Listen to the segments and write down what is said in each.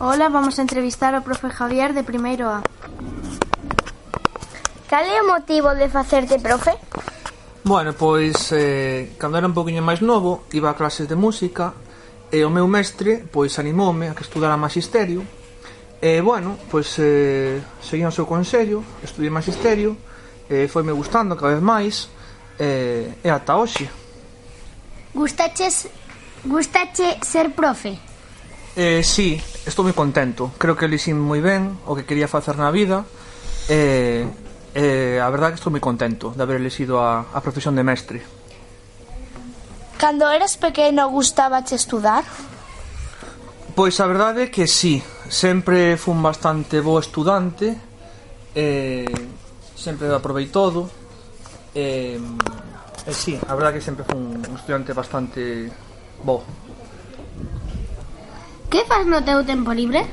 Ola, vamos a entrevistar ao profe Javier de primeiro A. Cal é o motivo de facerte profe? Bueno, pois eh, cando era un poquinho máis novo iba a clases de música e o meu mestre pois animoume a que estudara magisterio e bueno, pois eh, seguía o seu consello, estudei magisterio e foi me gustando cada vez máis eh, e ata hoxe. Gustaches, gustache ser profe? Eh, sí, estou moi contento. Creo que elixín moi ben o que quería facer na vida. E, e a verdade que estou moi contento de haber elixido a, a profesión de mestre. Cando eras pequeno gustábache estudar? Pois a verdade é que sí, sempre fun bastante bo estudante, eh, sempre aprovei todo, eh, eh, sí, a verdade é que sempre fun un estudante bastante bo. Que faz no teu tempo libre?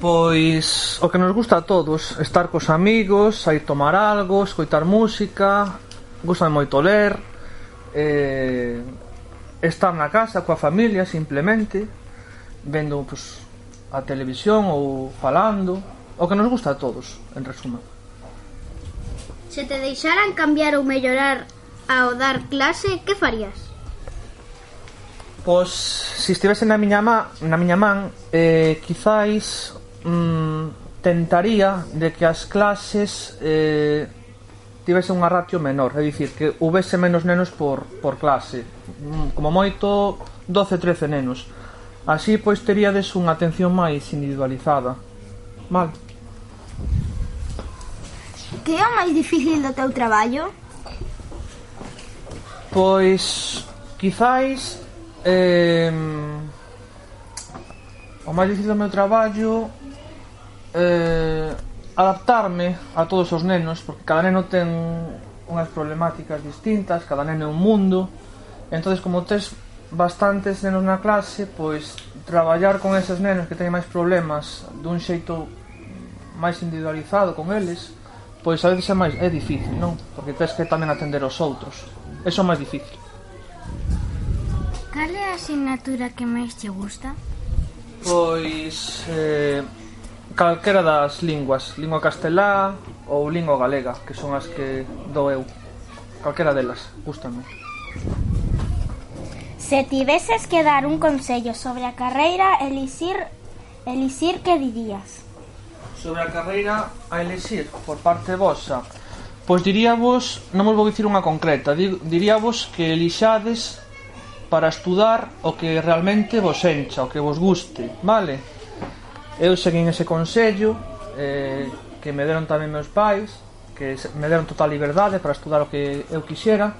Pois o que nos gusta a todos Estar cos amigos, sair tomar algo Escoitar música Gusta moito ler eh, Estar na casa coa familia simplemente Vendo pues, a televisión ou falando O que nos gusta a todos, en resumo Se te deixaran cambiar ou mellorar ao dar clase, que farías? Pois, se estivese na miña, ma, na miña man, eh, quizáis mm, tentaría de que as clases eh, tivese unha ratio menor, é dicir, que houvese menos nenos por, por clase, mm, como moito 12-13 nenos. Así, pois, teríades unha atención máis individualizada. Mal. Que é o máis difícil do teu traballo? Pois, quizáis eh, o máis difícil do meu traballo eh, adaptarme a todos os nenos porque cada neno ten unhas problemáticas distintas, cada neno é un mundo entonces como tes bastantes nenos na clase pois traballar con eses nenos que teñen máis problemas dun xeito máis individualizado con eles pois a veces é máis é difícil, non? Porque tens que tamén atender os outros. Eso é máis difícil. Cal é a asignatura que máis che gusta? Pois eh, calquera das linguas, lingua castelá ou lingua galega, que son as que dou eu. Calquera delas, gustame. Se tiveses que dar un consello sobre a carreira, elixir, elixir que dirías? Sobre a carreira a elixir por parte vosa, pois diríavos, non vos vou dicir unha concreta, diríavos que elixades para estudar o que realmente vos encha, o que vos guste, vale? Eu seguín ese consello eh, que me deron tamén meus pais, que me deron total liberdade para estudar o que eu quixera,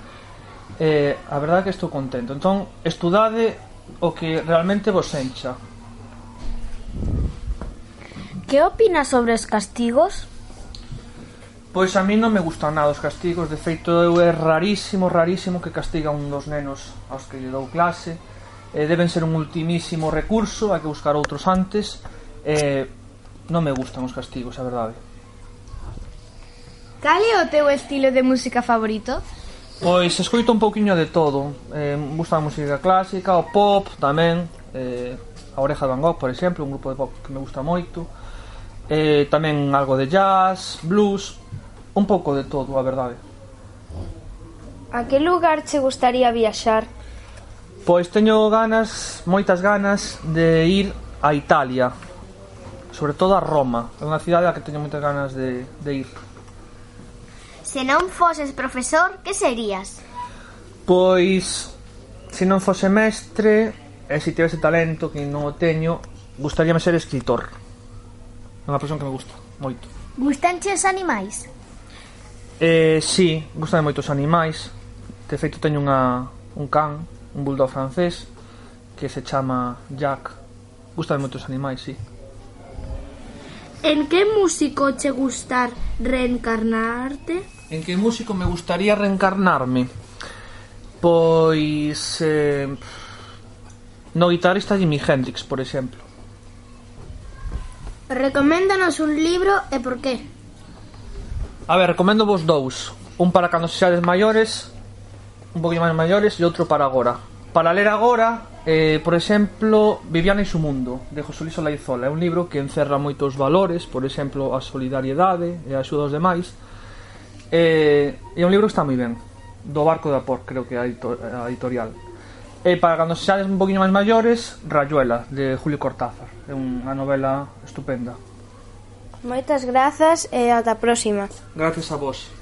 eh, a verdade é que estou contento. Entón, estudade o que realmente vos encha. Que opinas sobre os castigos? Pois a mí non me gustan nada os castigos, de feito eu é rarísimo, rarísimo que castiga un dos nenos aos que lle dou clase. Eh, deben ser un ultimísimo recurso, hai que buscar outros antes. Eh, non me gustan os castigos, a verdade. Cal é o teu estilo de música favorito? Pois escoito un pouquiño de todo. Eh, gusta a música clásica, o pop tamén, eh, a Oreja de Van Gogh, por exemplo, un grupo de pop que me gusta moito. Eh, tamén algo de jazz, blues, Un pouco de todo, a verdade. A que lugar che gustaría viaxar? Pois teño ganas, moitas ganas de ir a Italia, sobre todo a Roma, é unha cidade a que teño moitas ganas de, de ir. Se non foses profesor, que serías? Pois, se non fose mestre, e se tivese talento que non o teño, gustaríame ser escritor. É unha profesión que me gusta, moito. Gustanche os animais? Eh, sí, gustame moito os animais. De feito teño unha, un can, un bulldog francés, que se chama Jack. Gustan moitos animais, sí. En que músico che gustar reencarnarte? En que músico me gustaría reencarnarme? Pois... Eh, no guitarrista Jimi Hendrix, por exemplo. Recoméndanos un libro e por qué? A ver, recomendo vos dous. Un para cando sexades maiores, un poquinho máis maiores, e outro para agora. Para ler agora, eh, por exemplo, Viviana e su mundo, de José Luis Olaizola. É un libro que encerra moitos valores, por exemplo, a solidariedade e a axuda aos demais. Eh, é un libro que está moi ben, do Barco da Por, creo que é a editorial. E para cando seades un poquinho máis maiores, Rayuela, de Julio Cortázar. É unha novela estupenda. Moitas grazas e ata a próxima. Grazas a vos.